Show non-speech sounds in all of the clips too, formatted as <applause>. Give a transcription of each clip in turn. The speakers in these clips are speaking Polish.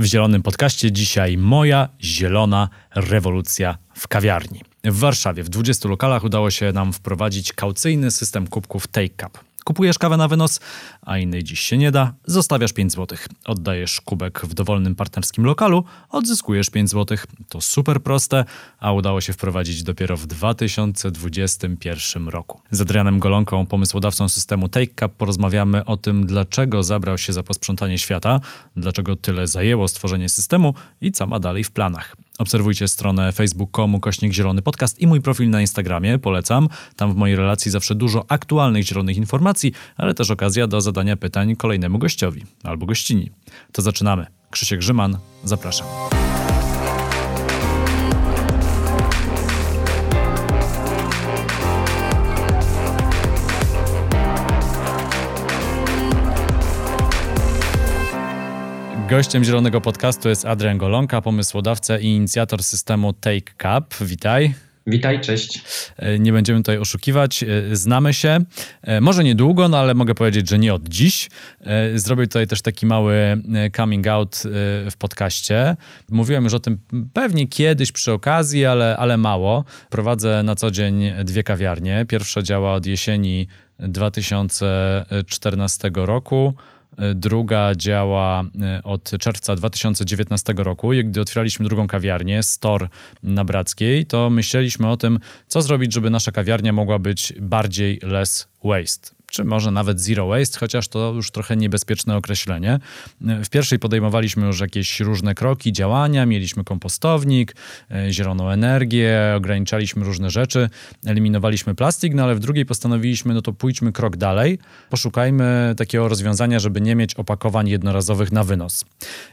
W Zielonym Podcaście dzisiaj moja zielona rewolucja w kawiarni. W Warszawie w 20 lokalach udało się nam wprowadzić kaucyjny system kubków Take Cup. Kupujesz kawę na wynos, a innej dziś się nie da, zostawiasz 5 zł. Oddajesz kubek w dowolnym partnerskim lokalu, odzyskujesz 5 zł. To super proste, a udało się wprowadzić dopiero w 2021 roku. Z Adrianem Golonką, pomysłodawcą systemu Take Cup, porozmawiamy o tym, dlaczego zabrał się za posprzątanie świata, dlaczego tyle zajęło stworzenie systemu i co ma dalej w planach. Obserwujcie stronę facebook.com kośnik zielony podcast i mój profil na Instagramie, polecam. Tam w mojej relacji zawsze dużo aktualnych zielonych informacji, ale też okazja do zadania pytań kolejnemu gościowi albo gościni. To zaczynamy. Krzysiek Grzyman, zapraszam. Gościem Zielonego Podcastu jest Adrian Golonka, pomysłodawca i inicjator systemu Take Cup. Witaj. Witaj, cześć. E, nie będziemy tutaj oszukiwać, e, znamy się. E, może niedługo, no ale mogę powiedzieć, że nie od dziś. Zrobię tutaj też taki mały coming out w podcaście. Mówiłem już o tym pewnie kiedyś przy okazji, ale, ale mało. Prowadzę na co dzień dwie kawiarnie. Pierwsza działa od jesieni 2014 roku. Druga działa e, od czerwca 2019 roku. I gdy otwieraliśmy drugą kawiarnię, Store na Brackiej, to myśleliśmy o tym, co zrobić, żeby nasza kawiarnia mogła być bardziej less waste czy może nawet zero waste, chociaż to już trochę niebezpieczne określenie. W pierwszej podejmowaliśmy już jakieś różne kroki, działania, mieliśmy kompostownik, e, zieloną energię, ograniczaliśmy różne rzeczy, eliminowaliśmy plastik, no ale w drugiej postanowiliśmy, no to pójdźmy krok dalej, poszukajmy takiego rozwiązania, żeby nie mieć opakowań jednorazowych na wynos.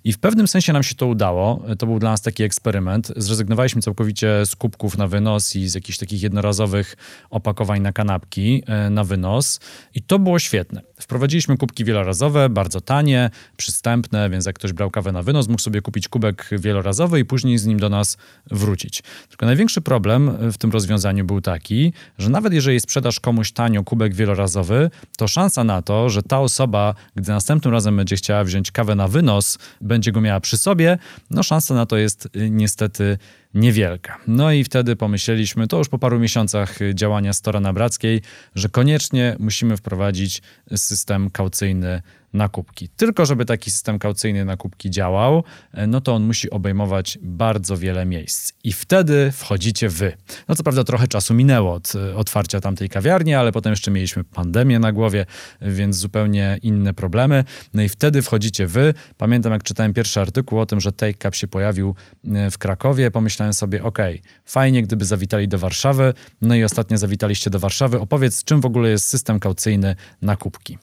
I w pewnym sensie nam się to udało, to był dla nas taki eksperyment. Zrezygnowaliśmy całkowicie z kubków na wynos i z jakichś takich jednorazowych opakowań na kanapki e, na wynos. I to było świetne. Wprowadziliśmy kubki wielorazowe, bardzo tanie, przystępne, więc jak ktoś brał kawę na wynos, mógł sobie kupić kubek wielorazowy i później z nim do nas wrócić. Tylko największy problem w tym rozwiązaniu był taki, że nawet jeżeli sprzedasz komuś tanio kubek wielorazowy, to szansa na to, że ta osoba, gdy następnym razem będzie chciała wziąć kawę na wynos, będzie go miała przy sobie, no szansa na to jest y, niestety niewielka. No i wtedy pomyśleliśmy, to już po paru miesiącach działania Stora na Brackiej, że koniecznie musimy wprowadzić system kaucyjny na kubki. Tylko żeby taki system kaucyjny na kubki działał, e, no to on musi obejmować bardzo wiele miejsc. I wtedy wchodzicie wy. No co prawda trochę czasu minęło od e, otwarcia tamtej kawiarni, ale potem jeszcze mieliśmy pandemię na głowie, więc zupełnie inne problemy. No i wtedy wchodzicie wy. Pamiętam jak czytałem pierwszy artykuł o tym, że Take Cup się pojawił e, w Krakowie, pomyślałem sobie, ok, fajnie gdyby zawitali do Warszawy. No i ostatnio zawitaliście do Warszawy. Opowiedz, czym w ogóle jest system kaucyjny na kubki.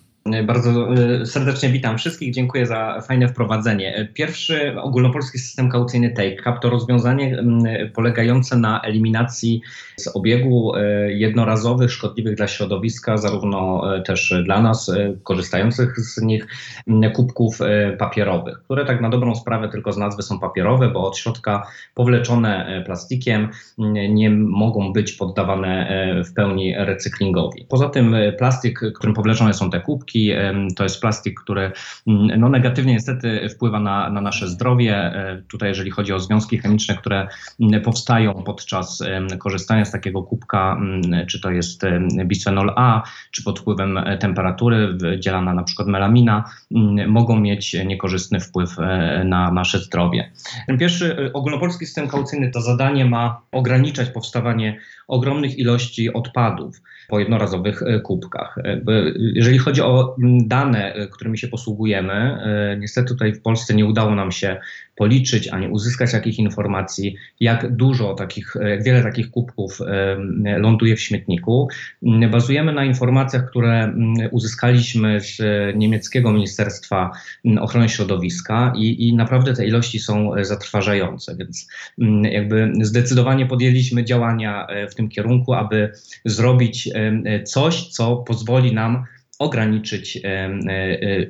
Bardzo e, serdecznie witam wszystkich. Dziękuję za fajne wprowadzenie. Pierwszy ogólnopolski system kaucyjny Take Cup to rozwiązanie polegające na eliminacji z obiegu jednorazowych, szkodliwych dla środowiska, zarówno też dla nas, korzystających z nich, kubków papierowych, które tak na dobrą sprawę tylko z nazwy są papierowe, bo od środka powleczone plastikiem nie mogą być poddawane w pełni recyklingowi. Poza tym plastik, którym powleczone są te kubki, to jest plastik, który mm, no, negatywnie niestety wpływa na, na nasze zdrowie. E, tutaj, jeżeli chodzi o związki chemiczne, które mm, powstają podczas korzystania z takiego kubka, mm, czy to jest bisfenol A, czy pod wpływem temperatury wydzielana na przykład melamina, mogą mieć niekorzystny wpływ e, na nasze zdrowie. Ten pierwszy e, ogólnopolski system kaucyjny to zadanie ma ograniczać powstawanie ogromnych ilości odpadów po jednorazowych kubkach. Jeżeli chodzi o dane, e, którymi się posługujemy, niestety tutaj w Polsce nie udało nam się policzyć ani uzyskać jakich informacji, jak dużo takich, jak wiele takich kubków ląduje w śmietniku. Bazujemy na informacjach, które uzyskaliśmy z niemieckiego Ministerstwa Ochrony Środowiska i, i naprawdę te ilości są zatrważające, więc jakby zdecydowanie podjęliśmy działania w tym kierunku, aby zrobić coś, co pozwoli nam ograniczyć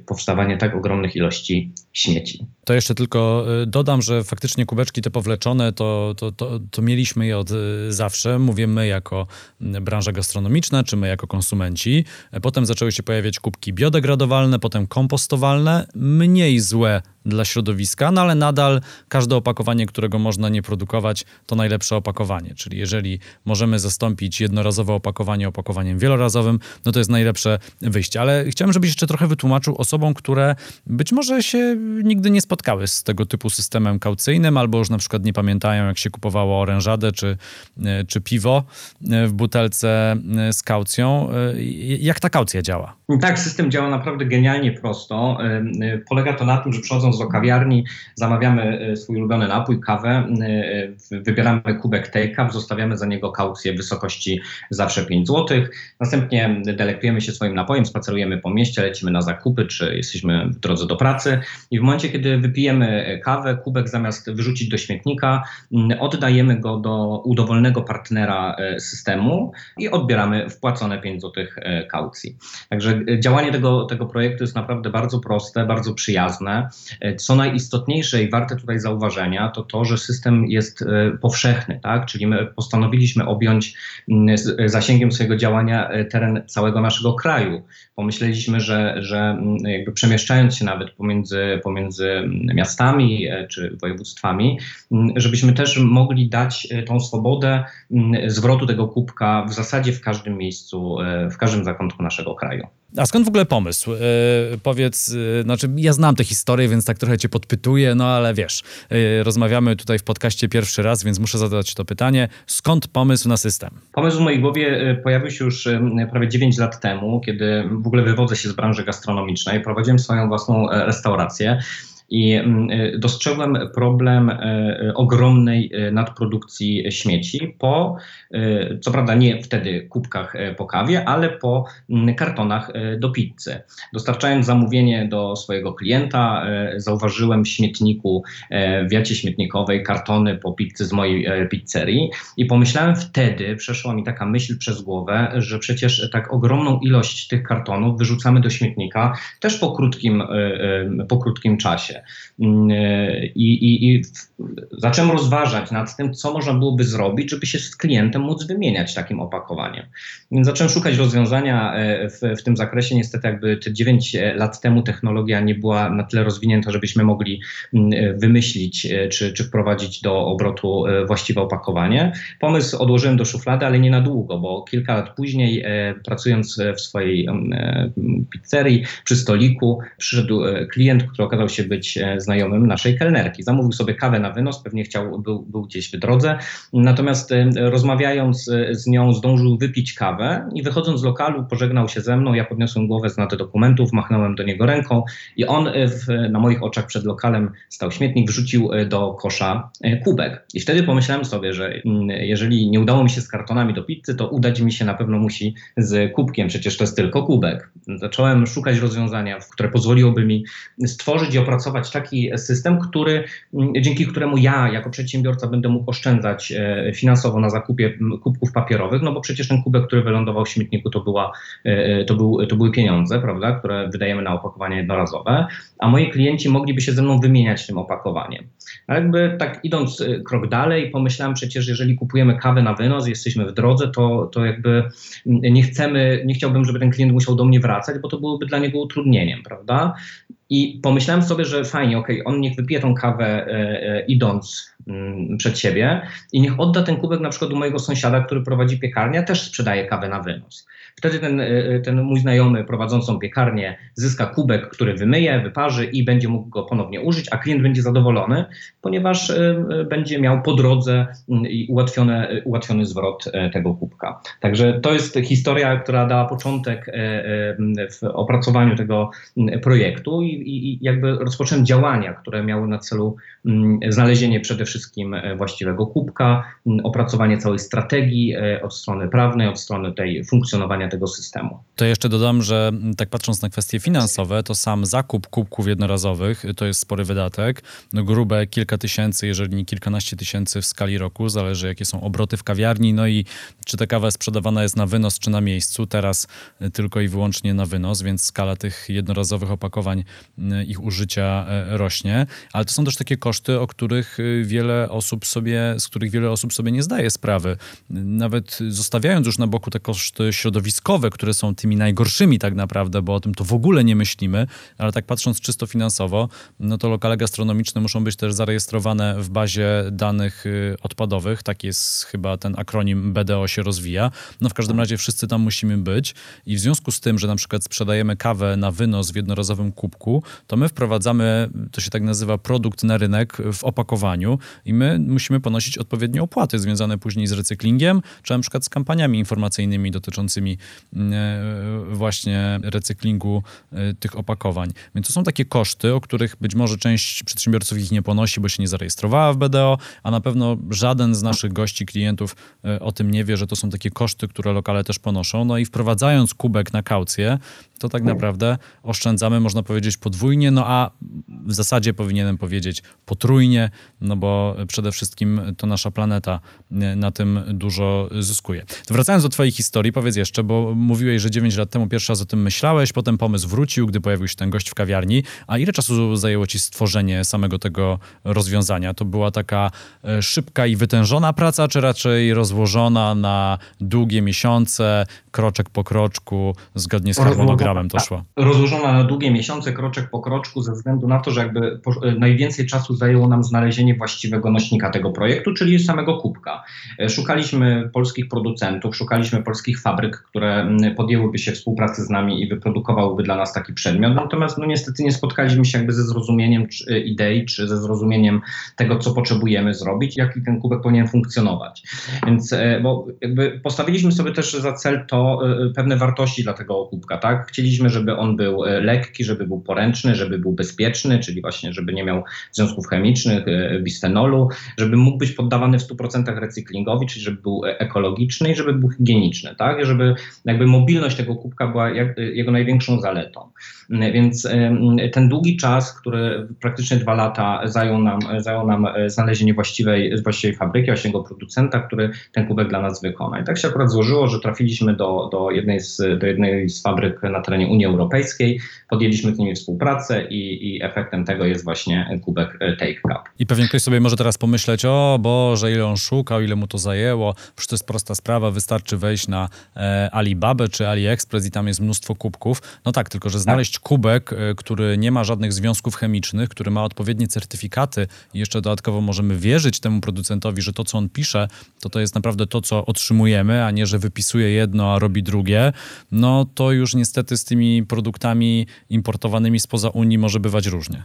powstawanie tak ogromnych ilości śmieci. To jeszcze tylko dodam, że faktycznie kubeczki te powleczone to, to, to, to mieliśmy je od zawsze. Mówię my jako branża gastronomiczna, czy my jako konsumenci. Potem zaczęły się pojawiać kubki biodegradowalne, potem kompostowalne, mniej złe dla środowiska, no ale nadal każde opakowanie, którego można nie produkować, to najlepsze opakowanie. Czyli jeżeli możemy zastąpić jednorazowe opakowanie opakowaniem wielorazowym, no to jest najlepsze wyjście. Ale chciałem, żebyś jeszcze trochę wytłumaczył osobom, które być może się nigdy nie spotkały z tego typu systemem kaucyjnym, albo już na przykład nie pamiętają, jak się kupowało orężadę czy, e, czy piwo e, w butelce e, z kaucją. Jak ta kaucja działa? Tak, system działa naprawdę genialnie prosto. Polega to na tym, że przychodząc do kawiarni, zamawiamy swój ulubiony napój, kawę, wybieramy kubek take-up, zostawiamy za niego kaucję w wysokości zawsze 5 zł. Następnie delektujemy się swoim napojem, spacerujemy po mieście, lecimy na zakupy, czy jesteśmy w drodze do pracy i w momencie, kiedy wypijemy kawę, kubek zamiast wyrzucić do śmietnika, oddajemy go do udowolnego partnera e, systemu i odbieramy wpłacone 5 zł kaucji. Także działanie tego, tego projektu jest naprawdę bardzo proste, bardzo przyjazne. Co najistotniejsze i warte tutaj zauważenia, to to, że system jest e, powszechny, tak? czyli my postanowiliśmy objąć mm, zasięgiem swojego działania e, teren całego naszego kraju. Pomyśleliśmy, że, że mm, jakby przemieszczając się nawet pomiędzy, pomiędzy mm, miastami e, czy województwami, żebyśmy też mogli dać tą swobodę zwrotu tego kubka w zasadzie w każdym miejscu, w każdym zakątku naszego kraju. A skąd w ogóle pomysł? Yy, powiedz, yy, znaczy ja znam tę historię, więc tak trochę cię podpytuję, no ale wiesz, yy, rozmawiamy tutaj w podcaście pierwszy raz, więc muszę zadać to pytanie. Skąd pomysł na system? Pomysł w mojej głowie pojawił się już prawie 9 lat temu, kiedy w ogóle wywodzę się z branży gastronomicznej. Prowadziłem swoją własną restaurację. I mm, y, dostrzegłem problem y, y, ogromnej nadprodukcji śmieci po, co prawda nie wtedy kubkach po kawie, ale po mm, kartonach do pizzy. Dostarczając zamówienie do swojego klienta, zauważyłem w śmietniku, w jacie śmietnikowej kartony po pizzy z mojej pizzerii i pomyślałem wtedy, przeszła mi taka myśl przez głowę, że przecież tak ogromną ilość tych kartonów wyrzucamy do śmietnika też po krótkim, po krótkim czasie. Mm, e, I, i, I zacząłem rozważać nad tym, co można byłoby zrobić, żeby się z klientem móc wymieniać takim opakowaniem. Więc zacząłem szukać rozwiązania e, w, w tym zakresie. Niestety, jakby te 9 lat temu technologia nie była na tyle rozwinięta, żebyśmy mogli mm, e, wymyślić czy, czy wprowadzić do obrotu właściwe opakowanie. Pomysł odłożyłem do szuflady, ale nie na długo, bo kilka lat później, pracując w swojej mm, pizzerii przy stoliku, przyszedł klient, który okazał się być znajomym naszej kelnerki. Zamówił sobie kawę na wynos, pewnie chciał, był, był gdzieś w drodze, natomiast e, rozmawiając e, z nią zdążył wypić kawę i wychodząc z lokalu pożegnał się ze mną, ja podniosłem głowę z dokumentów, machnąłem do niego ręką i on e, w, na moich oczach przed lokalem stał śmietnik, wrzucił do kosza kubek. I wtedy pomyślałem sobie, że mm, jeżeli nie udało mi się z kartonami do pizzy, to udać mi się na pewno musi z kubkiem, przecież to jest tylko kubek. Zacząłem szukać rozwiązania, które pozwoliłoby mi stworzyć i opracować taki system, który, mm, dzięki któremu ja jako przedsiębiorca będę mógł oszczędzać e, finansowo na zakupie kubków papierowych, no bo przecież ten kubek, który wylądował w śmietniku, to, była, e, to, był, to były pieniądze, prawda, które wydajemy na opakowanie jednorazowe, a moi klienci mogliby się ze mną wymieniać tym opakowaniem. A jakby tak idąc e, krok dalej, pomyślałem przecież, jeżeli kupujemy kawę na wynos, jesteśmy w drodze, to, to jakby mm, nie chcemy, nie chciałbym, żeby ten klient musiał do mnie wracać, bo to byłoby dla niego utrudnieniem, prawda? I pomyślałem sobie, że fajnie, okej, okay, on niech wypije tą kawę e, e, idąc mm, przed siebie i niech odda ten kubek na przykład mojego sąsiada, który prowadzi piekarnię, też sprzedaje kawę na wynos. Wtedy ten, e, ten mój znajomy prowadzącą piekarnię zyska kubek, który wymyje, wyparzy i będzie mógł go ponownie użyć, a klient będzie zadowolony, ponieważ będzie miał po drodze mm, ułatwione, ułatwiony zwrot tego kubka. Także to jest historia, która dała początek w opracowaniu tego projektu i, i jakby rozpocząłem działania, które miały na celu znalezienie przede wszystkim właściwego kubka, opracowanie całej strategii od strony prawnej, od strony tej funkcjonowania tego systemu. To jeszcze dodam, że tak patrząc na kwestie finansowe, to sam zakup kubków jednorazowych to jest spory wydatek. No grube kilka tysięcy, jeżeli nie kilkanaście tysięcy w skali roku, zależy jakie są obroty w kawiarni, no i czy ta kawa sprzedawana jest na wynos, czy na miejscu. Teraz tylko i wyłącznie na wynos, więc skala tych jednorazowych opakowań, ich użycia e, rośnie. Ale to są też takie koszty, o których wiele osób sobie, z których wiele osób sobie nie zdaje sprawy. Nawet zostawiając już na boku te koszty środowiskowe, które są tymi najgorszymi tak naprawdę, bo o tym to w ogóle nie myślimy, ale tak patrząc czysto finansowo, no to lokale gastronomiczne muszą być też zarejestrowane w bazie danych y, odpadowych. Tak jest chyba ten akronim BDO się rozwija. No w każdym razie wszyscy tam musimy być i w związku z tym, że na przykład sprzedajemy kawę na wynos w jednorazowym kubku, to my wprowadzamy, to się tak nazywa, produkt na rynek w opakowaniu i my musimy ponosić odpowiednie opłaty związane później z recyklingiem, czy na przykład z kampaniami informacyjnymi dotyczącymi właśnie recyklingu e, tych opakowań. Więc to są takie koszty, o których być może część przedsiębiorców ich nie ponosi, bo się nie zarejestrowała w BDO, a na pewno żaden z naszych gości, klientów e, o tym nie wie, że to są takie koszty, które lokale też ponoszą. No i wprowadzając kubek na kaucję, to tak naprawdę oszczędzamy, można powiedzieć, podwójnie, no a w zasadzie powinienem powiedzieć potrójnie, no bo przede wszystkim to nasza planeta e, na tym dużo zyskuje. To wracając do twojej historii, powiedz jeszcze, bo mówiłeś, że 9 lat temu pierwszy raz o tym myślałeś, potem pomysł wrócił, gdy pojawił się ten gość w kawiarni, a ile czasu zajęło ci stworzenie samego tego rozwiązania? To była taka e, szybka i wytężona praca, czy raczej rozłożona na długie miesiące, kroczek po kroczku, zgodnie z harmonogramem to szło? Rozłożona na długie miesiące, kroczek po kroczku, ze względu na to, że jakby e, najwięcej czasu zajęło nam znalezienie właściwego nośnika tego projektu, czyli samego kubka. E, szukaliśmy polskich producentów, szukaliśmy polskich fabryk, które podjęłyby się współpracy z nami i wyprodukowałyby dla nas taki przedmiot. Natomiast no niestety nie spotkaliśmy się jakby ze zrozumieniem czy, idei, czy ze zrozumieniem tego, co potrzebujemy zrobić, jaki ten kubek powinien funkcjonować. Więc e, bo jakby postawiliśmy sobie też za cel to pewne wartości dla tego kubka, tak? Chcieliśmy, żeby on był lekki, żeby był poręczny, żeby był bezpieczny, czyli właśnie, żeby nie miał związków chemicznych, bisfenolu, żeby mógł być poddawany w 100% recyklingowi, czyli żeby był ekologiczny i żeby był higieniczny, tak? Żeby jakby mobilność tego kubka była jak, jego największą zaletą. Więc ten długi czas, który praktycznie dwa lata zajął nam, zajął nam znalezienie właściwej, właściwej fabryki, właściwego producenta, który ten kubek dla nas wykona. I tak się akurat złożyło, że trafiliśmy do, do, jednej, z, do jednej z fabryk na terenie Unii Europejskiej, podjęliśmy z nimi współpracę i, i efektem tego jest właśnie kubek Take Cup. I pewnie ktoś sobie może teraz pomyśleć, o Boże, ile on szukał, ile mu to zajęło, przecież to jest prosta sprawa, wystarczy wejść na e, Alibabę czy AliExpress i tam jest mnóstwo kubków. No tak, tylko że znaleźć kubek, e, który nie ma żadnych związków chemicznych, który ma odpowiednie certyfikaty i jeszcze dodatkowo możemy wierzyć temu producentowi, że to, co on pisze, to to jest naprawdę to, co otrzymujemy, a nie, że wypisuje jedno, a robi drugie, no to już niestety z tymi produktami importowanymi spoza Unii może bywać różnie.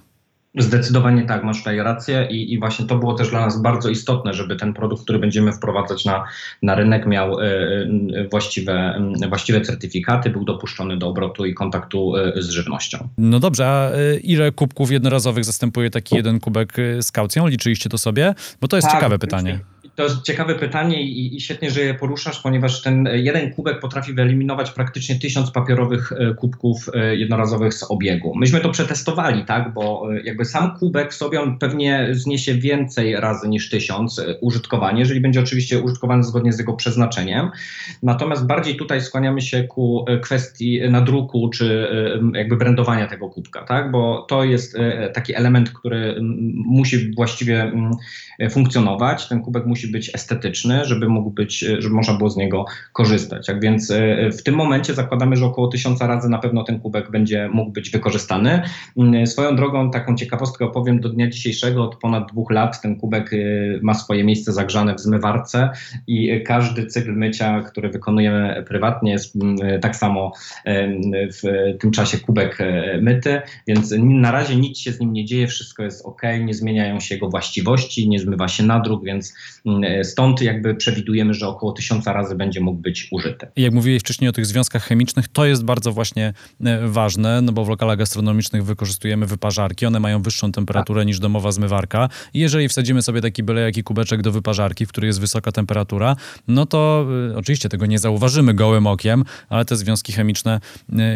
Zdecydowanie tak, masz tutaj rację I, i właśnie to było też dla nas bardzo istotne, żeby ten produkt, który będziemy wprowadzać na, na rynek miał y, y, właściwe, y, właściwe certyfikaty, był dopuszczony do obrotu i kontaktu z żywnością. No dobrze, a ile kubków jednorazowych zastępuje taki jeden kubek z kaucją? Liczyliście to sobie? Bo to jest tak, ciekawe pytanie. To jest ciekawe pytanie i, i, świetnie, że je poruszasz, ponieważ ten jeden kubek potrafi wyeliminować praktycznie tysiąc papierowych e, kubków e, jednorazowych z obiegu. Myśmy to przetestowali, tak, bo e, jakby sam kubek sobie on pewnie zniesie więcej razy niż tysiąc użytkowanie, jeżeli będzie oczywiście użytkowany zgodnie z jego przeznaczeniem. Natomiast bardziej tutaj skłaniamy się ku kwestii nadruku czy jakby brandowania tego kubka, tak, bo to jest taki element, który musi właściwie funkcjonować. Ten kubek musi być estetyczny, żeby mógł być, żeby można było z niego korzystać. Tak więc e, w tym momencie zakładamy, że około tysiąca razy na pewno ten kubek będzie mógł być wykorzystany. Mm, swoją drogą, taką ciekawostkę opowiem, do dnia dzisiejszego od ponad dwóch lat ten kubek e, ma swoje miejsce zagrzane w zmywarce i każdy cykl mycia, który wykonujemy prywatnie jest mm, tak samo w tym czasie kubek e, myty, więc na razie nic się z nim nie dzieje, wszystko jest ok, nie zmieniają się jego właściwości, nie zmywa się nadruk, więc mm, Stąd jakby przewidujemy, że około tysiąca razy będzie mógł być użyty. Jak mówiłeś wcześniej o tych związkach chemicznych, to jest bardzo właśnie e, ważne, no bo w lokalach gastronomicznych wykorzystujemy wyparzarki, one mają wyższą temperaturę tak. niż domowa zmywarka i jeżeli wsadzimy sobie taki byle jaki kubeczek do wyparzarki, w której jest wysoka temperatura, no to y, oczywiście tego nie zauważymy gołym okiem, ale te związki chemiczne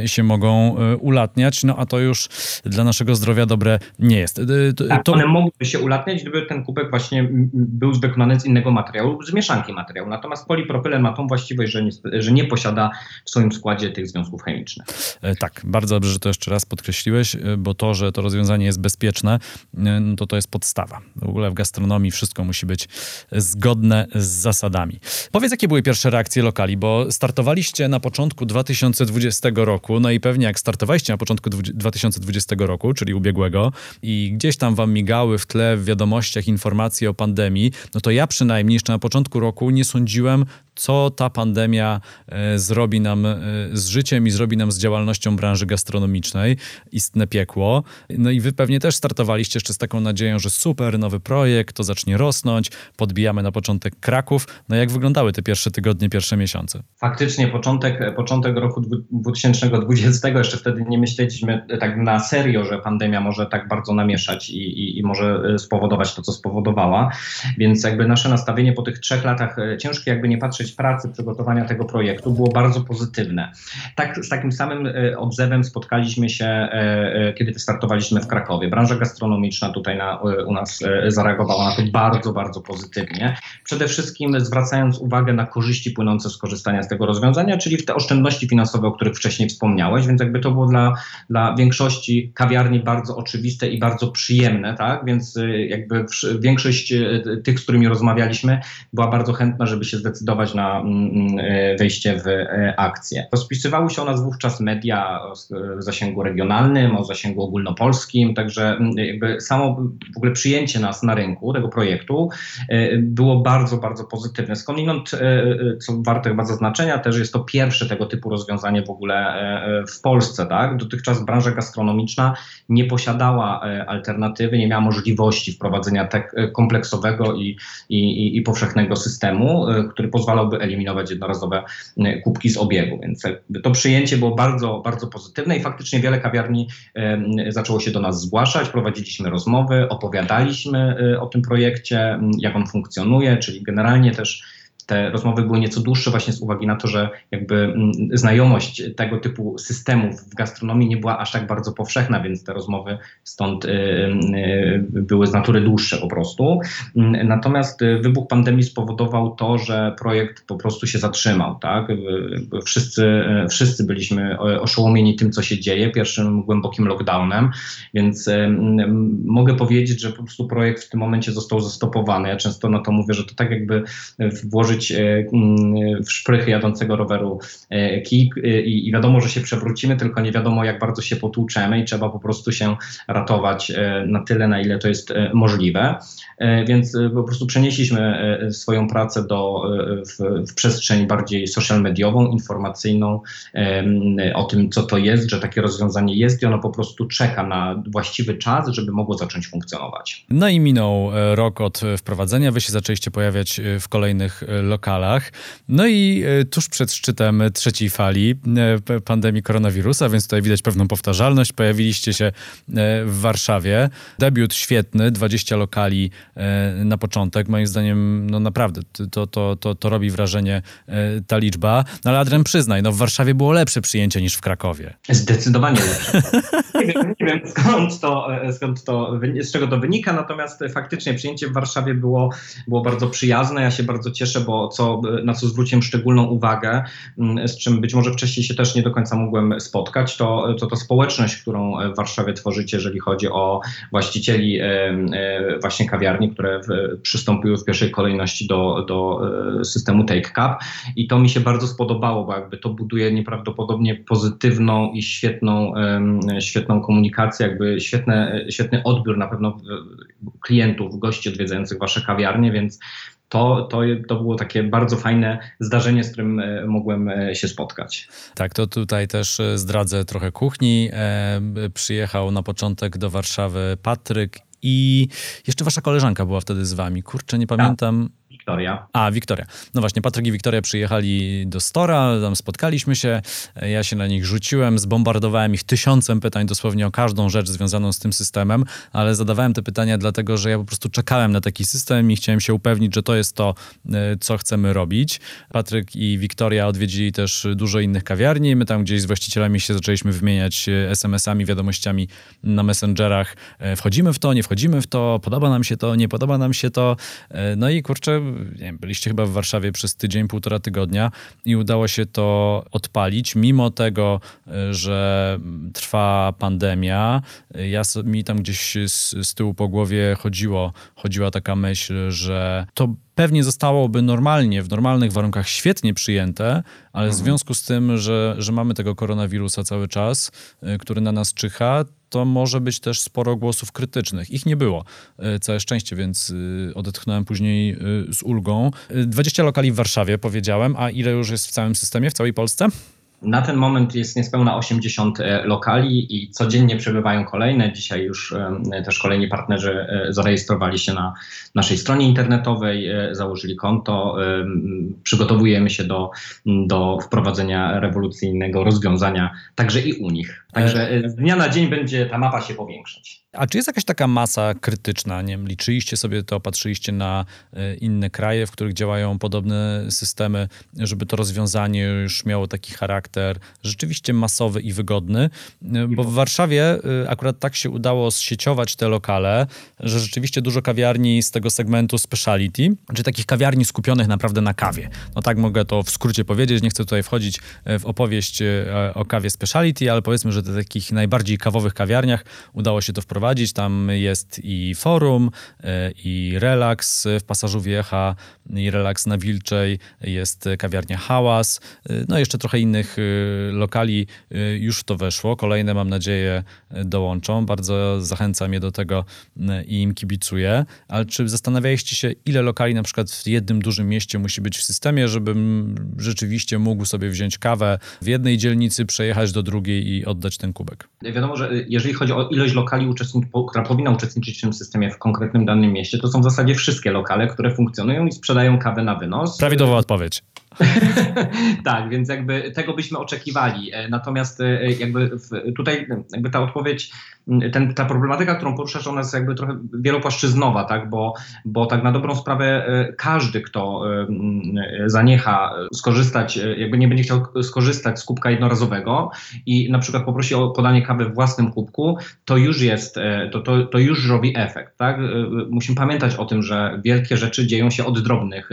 się mogą ulatniać, no a to już dla naszego zdrowia dobre nie jest. Tak, to... one mogłyby się ulatniać, gdyby ten kubek właśnie był wykonany z innego materiału z mieszanki materiału. Natomiast polipropylen ma tą właściwość, że nie, że nie posiada w swoim składzie tych związków chemicznych. E, tak, bardzo dobrze, że to jeszcze raz podkreśliłeś, e, bo to, że to rozwiązanie jest bezpieczne, e, no to to jest podstawa. W ogóle w gastronomii wszystko musi być zgodne z zasadami. Powiedz, jakie były pierwsze reakcje lokali, bo startowaliście na początku 2020 roku, no i pewnie jak startowaliście na początku 2020 roku, czyli ubiegłego, i gdzieś tam wam migały w tle w wiadomościach informacje o pandemii, no to ja przynajmniej jeszcze na początku roku nie sądziłem, co ta pandemia e, zrobi nam e, z życiem i zrobi nam z działalnością branży gastronomicznej. Istne piekło. No i wy pewnie też startowaliście jeszcze z taką nadzieją, że super, nowy projekt, to zacznie rosnąć, podbijamy na początek Kraków. No jak wyglądały te pierwsze tygodnie, pierwsze miesiące? Faktycznie początek, początek roku 2020, jeszcze wtedy nie myśleliśmy tak na serio, że pandemia może tak bardzo namieszać i, i, i może e, spowodować to, co spowodowała. Więc jakby nasze nastawienie po tych trzech latach ciężkie, jakby nie patrzeć pracy, przygotowania tego projektu było bardzo pozytywne. Tak, z takim samym e, odzewem spotkaliśmy się, e, e, kiedy wystartowaliśmy w Krakowie. Branża gastronomiczna tutaj na, u nas zareagowała na to bardzo, bardzo pozytywnie. Przede wszystkim zwracając uwagę na korzyści płynące z korzystania z tego rozwiązania, czyli w te oszczędności finansowe, o których wcześniej wspomniałeś, więc jakby to było dla, dla większości kawiarni bardzo oczywiste i bardzo przyjemne, tak? Więc jakby większość tych, z którymi rozmawialiśmy, była bardzo chętna, żeby się zdecydować na mm, mm, e, wejście w e, akcję. Rozpisywały się o nas wówczas media o zasięgu regionalnym, o zasięgu ogólnopolskim, także mm, jakby samo w ogóle przyjęcie nas na rynku tego projektu e, było bardzo, bardzo pozytywne. Skądinąd, co warte chyba zaznaczenia, też jest to pierwsze tego typu rozwiązanie w ogóle w Polsce. Tak? Dotychczas branża gastronomiczna nie posiadała alternatywy, nie miała możliwości wprowadzenia tak kompleksowego i, i, i powszechnego systemu, który pozwalał pozwalałby eliminować jednorazowe e, kubki z obiegu. Więc to przyjęcie było bardzo, bardzo pozytywne i faktycznie wiele kawiarni zaczęło się do nas zgłaszać. Prowadziliśmy rozmowy, opowiadaliśmy e, o tym projekcie, jak on funkcjonuje, czyli generalnie też te rozmowy były nieco dłuższe właśnie z uwagi na to, że jakby mm, znajomość tego typu systemów w gastronomii nie była aż tak bardzo powszechna, więc te rozmowy stąd y, y, były z natury dłuższe po prostu. Mm, natomiast y, wybuch pandemii spowodował to, że projekt po prostu się zatrzymał. Tak? Wszyscy, wszyscy byliśmy oszołomieni tym, co się dzieje, pierwszym głębokim lockdownem, więc mogę powiedzieć, że po prostu projekt w tym momencie został zastopowany. Ja często na to mówię, że to tak jakby włożyć e, mm, w szprychy jadącego roweru e, kik e, i, i wiadomo, że się przewrócimy, tylko nie wiadomo, jak bardzo się potłuczemy i trzeba po prostu się ratować na tyle, na ile to jest możliwe. Więc po prostu przenieśliśmy swoją pracę do, w, w przestrzeń bardziej social mediową, informacyjną o tym, co to jest, że takie rozwiązanie jest i ono po prostu czeka na właściwy czas, żeby mogło zacząć funkcjonować. No i minął rok od wprowadzenia. Wy się zaczęliście pojawiać w kolejnych lokalach. No i e, tuż przed szczytem trzeciej fali e, pandemii koronawirusa, więc tutaj widać pewną powtarzalność, pojawiliście się e, w Warszawie. Debiut świetny, 20 lokali na początek. Moim zdaniem, no naprawdę, to, to, to, to robi wrażenie ta liczba. No ale Adrian, przyznaj, no w Warszawie było lepsze przyjęcie niż w Krakowie. Zdecydowanie lepsze. <laughs> nie, wiem, nie wiem skąd to, skąd to, z czego to wynika, natomiast faktycznie przyjęcie w Warszawie było, było bardzo przyjazne. Ja się bardzo cieszę, bo co, na co zwróciłem szczególną uwagę, mm, z czym być może wcześniej się też nie do końca mogłem spotkać, to, to, to społeczność, którą w Warszawie tworzycie, jeżeli chodzi o właścicieli e, e, właśnie kawiarni, które przystąpiły w pierwszej kolejności do, do e, systemu Take Cup. I to mi się bardzo spodobało, bo jakby to buduje nieprawdopodobnie pozytywną i świetną, świetną komunikację, jakby świetne, świetny odbiór na pewno klientów, gości odwiedzających wasze kawiarnie, więc to, to, to było takie bardzo fajne zdarzenie, z którym e, mogłem e, się spotkać. Tak, to tutaj też e, zdradzę trochę kuchni. Przyjechał na początek do Warszawy Patryk i jeszcze wasza koleżanka była wtedy z wami. Kurczę, nie pamiętam. Wiktoria. A, Wiktoria. No właśnie, Patryk i Wiktoria przyjechali do Stora, tam spotkaliśmy się, ja się na nich rzuciłem, zbombardowałem ich tysiącem pytań dosłownie o każdą rzecz związaną z tym systemem, ale zadawałem te pytania dlatego, że ja po prostu czekałem na taki system i chciałem się upewnić, że to jest to, e, co chcemy robić. Patryk i Wiktoria odwiedzili też dużo innych kawiarni, my tam gdzieś z właścicielami się zaczęliśmy wymieniać e, SMS-ami, wiadomościami na Messengerach. E, wchodzimy w to, nie wchodzimy w to, podoba nam się to, nie podoba nam się to. No i kurczę, wiem, byliście chyba w Warszawie przez tydzień, półtora tygodnia i udało się to odpalić, mimo tego, że trwa pandemia. Ja, mi tam gdzieś z, z tyłu po głowie chodziło, chodziła taka myśl, że to pewnie zostałoby normalnie, w normalnych warunkach świetnie przyjęte, ale mhm. w związku z tym, że, że mamy tego koronawirusa cały czas, y, który na nas czyha, to może być też sporo głosów krytycznych. Ich nie było, y, całe szczęście, więc y, odetchnąłem później z ulgą. 20 lokali w Warszawie, powiedziałem, a ile już jest w całym systemie, w całej Polsce? Na ten moment jest niespełna 80 e, lokali i codziennie przebywają kolejne. Dzisiaj już e, też kolejni partnerzy e, zarejestrowali się na naszej stronie internetowej, założyli konto. Przygotowujemy się do, do wprowadzenia rewolucyjnego rozwiązania także i u nich. Także z dnia na dzień będzie ta mapa się powiększać. A czy jest jakaś taka masa krytyczna? Nie wiem, liczyliście sobie to, patrzyliście na e, inne kraje, w których działają podobne systemy, żeby to rozwiązanie już miało taki charakter rzeczywiście masowy i wygodny? E, bo w Warszawie e, akurat tak się udało zsieciować te lokale, że rzeczywiście dużo kawiarni z tego segmentu speciality, czy takich kawiarni skupionych naprawdę na kawie. No tak mogę to w skrócie powiedzieć, nie chcę tutaj wchodzić w opowieść o kawie speciality, ale powiedzmy, że w takich najbardziej kawowych kawiarniach udało się to wprowadzić prowadzić. Tam jest i forum, e, i relaks w Pasażu Wiecha, i relaks na Wilczej, jest kawiarnia Hałas, e, no jeszcze trochę innych e, lokali już w to weszło. Kolejne mam nadzieję dołączą. Bardzo zachęcam je do tego i im kibicuję. Ale czy zastanawialiście się, ile lokali na przykład w jednym dużym mieście musi być w systemie, żebym rzeczywiście mógł sobie wziąć kawę w jednej dzielnicy, przejechać do drugiej i oddać ten kubek? Wiadomo, że jeżeli chodzi o ilość lokali uczestników która powinna uczestniczyć w tym systemie w konkretnym danym mieście, to są w zasadzie wszystkie lokale, które funkcjonują i sprzedają kawę na wynos. Prawidłowa odpowiedź. <laughs> tak, więc jakby tego byśmy oczekiwali. E, natomiast e, jakby tutaj jakby ta odpowiedź, ten, ta problematyka, którą poruszasz, ona jest jakby trochę wielopłaszczyznowa, tak? bo, bo tak na dobrą sprawę e, każdy, kto zaniecha skorzystać, jakby nie będzie chciał skorzystać z kubka jednorazowego i na przykład poprosi o podanie kawy w własnym kubku, to już jest, to, to, to już robi efekt. Tak? Musimy pamiętać o tym, że wielkie rzeczy dzieją się od drobnych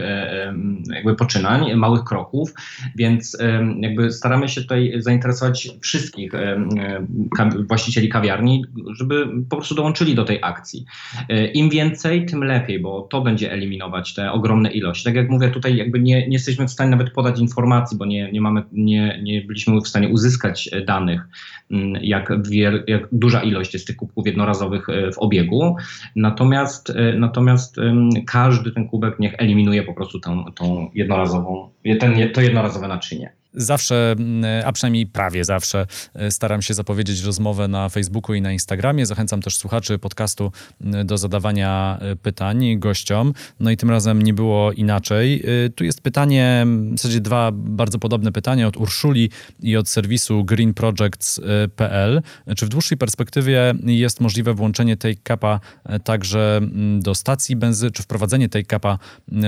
jakby poczynań, małych kroków, więc jakby staramy się tutaj zainteresować wszystkich właścicieli kawiarni, żeby po prostu dołączyli do tej akcji. E, Im więcej, tym lepiej, bo to będzie eliminować te ogromne ilości. Tak jak mówię, tutaj jakby nie, nie jesteśmy w stanie nawet podać informacji, bo nie, nie, mamy, nie, nie byliśmy w stanie uzyskać e, danych, jak, wiel, jak duża ilość jest tych kubków jednorazowych e, w obiegu. Natomiast, natomiast każdy ten kubek niech eliminuje po prostu tą, tą jednorazową ten, to jednorazowe naczynie. Zawsze, mm, a przynajmniej prawie zawsze, e, staram się zapowiedzieć rozmowę na Facebooku i na Instagramie. Zachęcam też słuchaczy podcastu mm, do zadawania e, pytań gościom. No i tym razem nie było inaczej. E, tu jest pytanie, w zasadzie dwa bardzo podobne pytania od Urszuli i od serwisu greenprojects.pl. Czy w dłuższej perspektywie jest możliwe włączenie take capa także mm, do stacji benzynowych, czy wprowadzenie take capa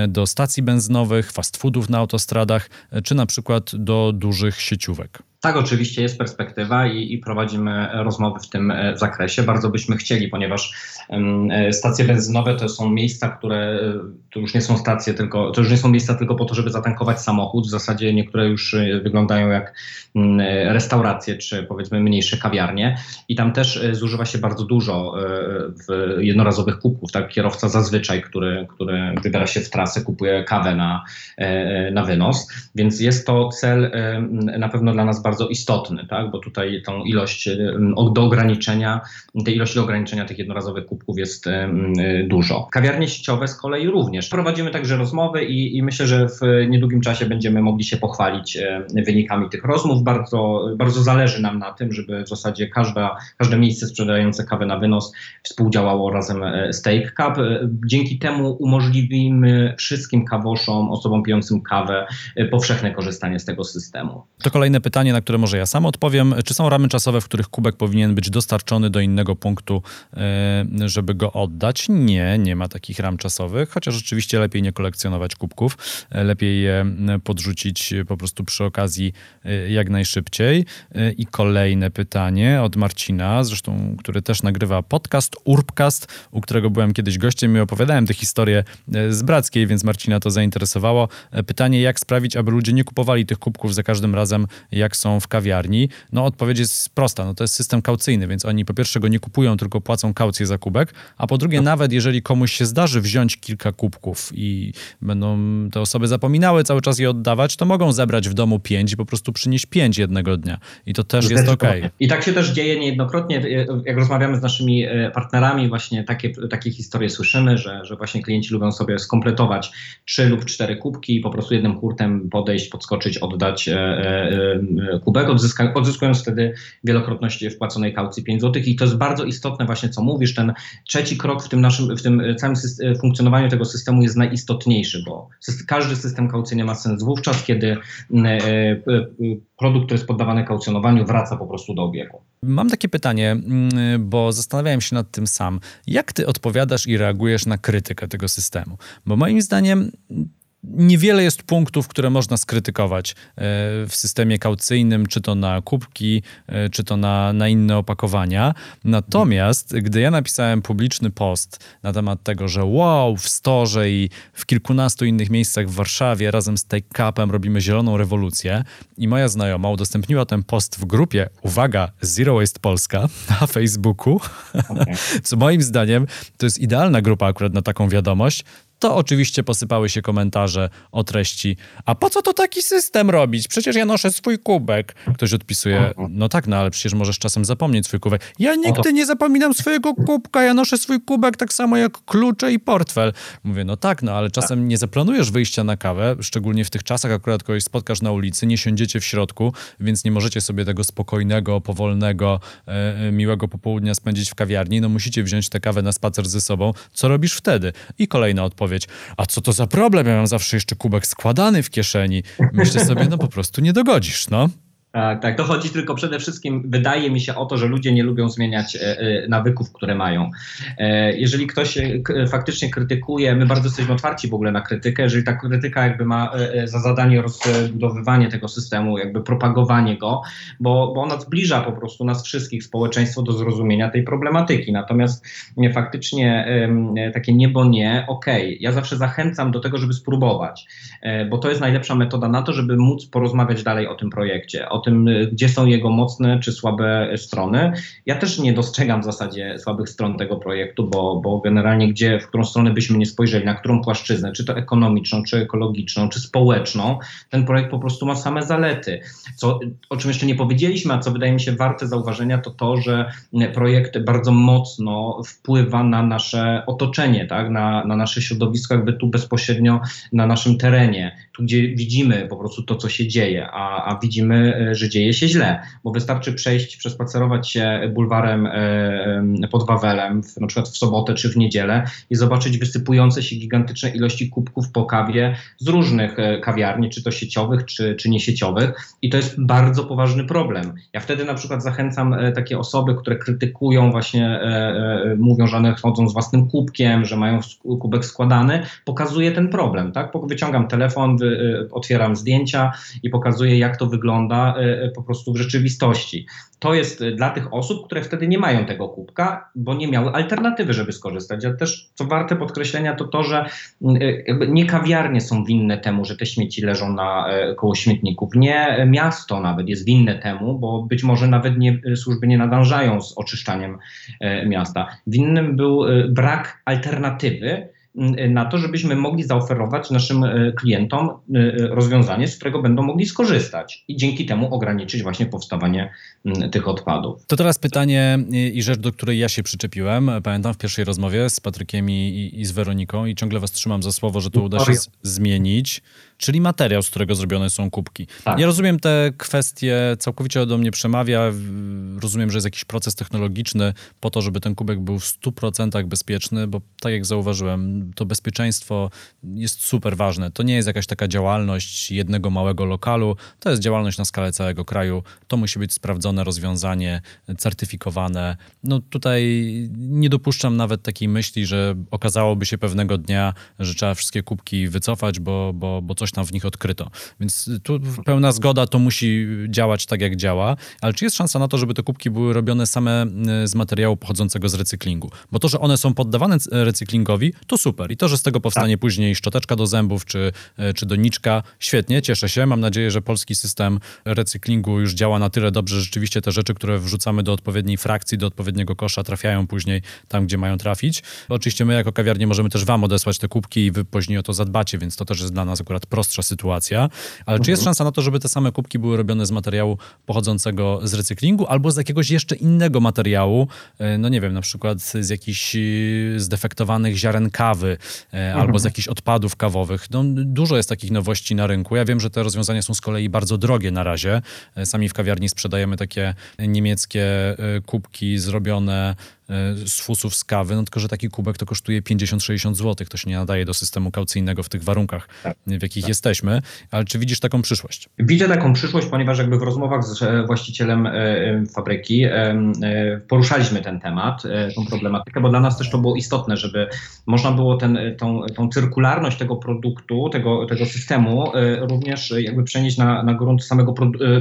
do stacji benzynowych, fast foodów na autostradach, czy na przykład do do dużych sieciówek. Tak, oczywiście jest perspektywa i, i, prowadzimy rozmowy w tym e, zakresie. Bardzo byśmy chcieli, ponieważ e, stacje benzynowe to są miejsca, które e, to już nie są stacje, tylko to już nie są miejsca tylko po to, żeby zatankować samochód. W zasadzie niektóre już wyglądają jak mm, restauracje, czy powiedzmy mniejsze kawiarnie. I tam też zużywa się bardzo dużo jednorazowych kubków. Tak? Kierowca zazwyczaj, który, który wybiera się w trasę, kupuje kawę na, na wynos. Więc jest to cel na pewno dla nas bardzo bardzo istotny, tak? bo tutaj tą ilość do ograniczenia, tej ilości do ograniczenia tych jednorazowych kubków jest dużo. Kawiarnie sieciowe z kolei również. Prowadzimy także rozmowy i, i myślę, że w niedługim czasie będziemy mogli się pochwalić wynikami tych rozmów. Bardzo, bardzo zależy nam na tym, żeby w zasadzie każda, każde miejsce sprzedające kawę na wynos współdziałało razem z Take Cup. Dzięki temu umożliwimy wszystkim kawoszom, osobom pijącym kawę, powszechne korzystanie z tego systemu. To kolejne pytanie, na które może ja sam odpowiem. Czy są ramy czasowe, w których kubek powinien być dostarczony do innego punktu, e, żeby go oddać? Nie, nie ma takich ram czasowych, chociaż rzeczywiście lepiej nie kolekcjonować kubków, e, lepiej je podrzucić po prostu przy okazji e, jak najszybciej. I kolejne pytanie od Marcina, zresztą, który też nagrywa podcast Urbcast, u którego byłem kiedyś gościem i opowiadałem tę historię z Brackiej, więc Marcina to zainteresowało. Pytanie, jak sprawić, aby ludzie nie kupowali tych kubków za każdym razem, jak są w kawiarni? No odpowiedź jest prosta, no to jest system kaucyjny, więc oni po pierwsze go nie kupują, tylko płacą kaucję za kubek, a po drugie nawet jeżeli komuś się zdarzy wziąć kilka kubków i będą te osoby zapominały cały czas je oddawać, to mogą zebrać w domu pięć i po prostu przynieść pięć jednego dnia. I to też jest ok. I tak się też dzieje niejednokrotnie, jak rozmawiamy z naszymi e, partnerami, właśnie takie, takie historie słyszymy, że, że właśnie klienci lubią sobie skompletować trzy lub cztery kubki i po prostu jednym hurtem podejść, podskoczyć, oddać e, e, e, kubek, odzyska, odzyskując wtedy wielokrotność wpłaconej kaucji 5 zł. I to jest bardzo istotne właśnie, co mówisz, ten trzeci krok w tym naszym, w tym całym funkcjonowaniu tego systemu jest najistotniejszy, bo każdy system kaucyjny ma sens wówczas, kiedy produkt, który jest poddawany kaucjonowaniu, wraca po prostu do obiegu. Mam takie pytanie, bo zastanawiałem się nad tym sam. Jak ty odpowiadasz i reagujesz na krytykę tego systemu? Bo moim zdaniem Niewiele jest punktów, które można skrytykować e, w systemie kaucyjnym, czy to na kubki, e, czy to na, na inne opakowania. Natomiast gdy ja napisałem publiczny post na temat tego, że wow, w Storze i w kilkunastu innych miejscach w Warszawie razem z Take Cupem robimy zieloną rewolucję i moja znajoma udostępniła ten post w grupie, uwaga, Zero Waste Polska na Facebooku, okay. <laughs> co moim zdaniem to jest idealna grupa akurat na taką wiadomość, to oczywiście posypały się komentarze o treści. A po co to taki system robić? Przecież ja noszę swój kubek. Ktoś odpisuje, no tak, no ale przecież możesz czasem zapomnieć swój kubek. Ja nigdy nie zapominam swojego kubka, ja noszę swój kubek tak samo jak klucze i portfel. Mówię, no tak, no ale czasem nie zaplanujesz wyjścia na kawę, szczególnie w tych czasach akurat kogoś spotkasz na ulicy, nie siądziecie w środku, więc nie możecie sobie tego spokojnego, powolnego, e, e miłego popołudnia spędzić w kawiarni. No musicie wziąć tę kawę na spacer ze sobą. Co robisz wtedy? I kolejna odpowiedź odpowiedź, a co to za problem? Ja mam zawsze jeszcze kubek składany w kieszeni. Myślę sobie, no po prostu nie dogodzisz, no. Tak, tak. To chodzi tylko przede wszystkim, wydaje mi się, o to, że ludzie nie lubią zmieniać e, e, nawyków, które mają. Jeżeli ktoś faktycznie krytykuje, my bardzo jesteśmy otwarci w ogóle na krytykę, jeżeli ta krytyka jakby ma za zadanie rozbudowywanie tego systemu, jakby propagowanie go, bo, bo ona zbliża po prostu nas wszystkich, społeczeństwo do zrozumienia tej problematyki. Natomiast faktycznie takie niebo nie, okej, okay. ja zawsze zachęcam do tego, żeby spróbować, bo to jest najlepsza metoda na to, żeby móc porozmawiać dalej o tym projekcie, o tym, gdzie są jego mocne czy słabe strony. Ja też nie dostrzegam w zasadzie słabych stron tego projektu, bo, bo generalnie gdzie, w którą stronę byśmy nie spojrzeli, na którą płaszczyznę, czy to ekonomiczną, czy ekologiczną, czy społeczną, ten projekt po prostu ma same zalety. Co, o czym jeszcze nie powiedzieliśmy, a co wydaje mi się warte zauważenia, to to, że projekt bardzo mocno wpływa na nasze otoczenie, tak? na, na nasze środowisko, jakby tu bezpośrednio na naszym terenie, tu gdzie widzimy po prostu to, co się dzieje, a, a widzimy że dzieje się źle, bo wystarczy przejść, przespacerować się bulwarem e, pod Wawelem, na przykład w sobotę czy w niedzielę i zobaczyć wysypujące się gigantyczne ilości kubków po kawie z różnych e, kawiarni, czy to sieciowych, czy, czy niesieciowych i to jest bardzo poważny problem. Ja wtedy na przykład zachęcam e, takie osoby, które krytykują właśnie, mówią, że one chodzą z własnym kubkiem, że mają kubek składany, pokazuję ten problem, tak? Wyciągam telefon, otwieram zdjęcia i pokazuję, jak to wygląda E, po prostu w rzeczywistości. To jest e, dla tych osób, które wtedy nie mają tego kubka, bo nie miały alternatywy, żeby skorzystać. A też, co warte podkreślenia, to to, że e, nie kawiarnie są winne temu, że te śmieci leżą na koło śmietników. Nie miasto nawet jest winne temu, bo być może nawet nie, służby nie nadążają z oczyszczaniem miasta. Winnym był brak alternatywy, na to, żebyśmy mogli zaoferować naszym klientom rozwiązanie, z którego będą mogli skorzystać i dzięki temu ograniczyć właśnie powstawanie tych odpadów. To teraz pytanie i rzecz, do której ja się przyczepiłem. Pamiętam w pierwszej rozmowie z Patrykiem i, i z Weroniką i ciągle was trzymam za słowo, że to uda się zmienić czyli materiał, z którego zrobione są kubki. Tak. Ja rozumiem te kwestie, całkowicie do mnie przemawia. Rozumiem, że jest jakiś proces technologiczny po to, żeby ten kubek był w 100% bezpieczny, bo tak jak zauważyłem, to bezpieczeństwo jest super ważne. To nie jest jakaś taka działalność jednego małego lokalu, to jest działalność na skalę całego kraju. To musi być sprawdzone rozwiązanie, certyfikowane. No tutaj nie dopuszczam nawet takiej myśli, że okazałoby się pewnego dnia, że trzeba wszystkie kubki wycofać, bo, bo, bo coś tam w nich odkryto. Więc tu pełna zgoda, to musi działać tak, jak działa. Ale czy jest szansa na to, żeby te kubki były robione same y, z materiału pochodzącego z recyklingu? Bo to, że one są poddawane recyklingowi, to super. I to, że z tego powstanie tak. później szczoteczka do zębów czy, y, czy doniczka, świetnie, cieszę się. Mam nadzieję, że polski system recyklingu już działa na tyle dobrze, że rzeczywiście te rzeczy, które wrzucamy do odpowiedniej frakcji, do odpowiedniego kosza, trafiają później tam, gdzie mają trafić. Oczywiście my jako kawiarnie możemy też wam odesłać te kubki i wy później o to zadbacie, więc to też jest dla nas akurat prostsza sytuacja. Ale czy jest mhm. szansa na to, żeby te same kubki były robione z materiału pochodzącego z recyklingu albo z jakiegoś jeszcze innego materiału, e, no nie wiem, na przykład z jakichś e, zdefektowanych ziaren kawy mhm. albo z jakichś odpadów kawowych. No, dużo jest takich nowości na rynku. Ja wiem, że te rozwiązania są z kolei bardzo drogie na razie. Sami w kawiarni sprzedajemy takie niemieckie kubki zrobione E, z fusów z kawy, no tylko, że taki kubek to kosztuje 50-60 zł. To się nie nadaje do systemu kaucyjnego w tych warunkach, tak, w jakich tak. jesteśmy. Ale czy widzisz taką przyszłość? Widzę taką przyszłość, ponieważ jakby w rozmowach z e, właścicielem e, fabryki poruszaliśmy ten temat, tą problematykę, bo dla nas też to było istotne, żeby można było ten, tą, tą cyrkularność tego produktu, tego, tego systemu również jakby przenieść na, na grunt samego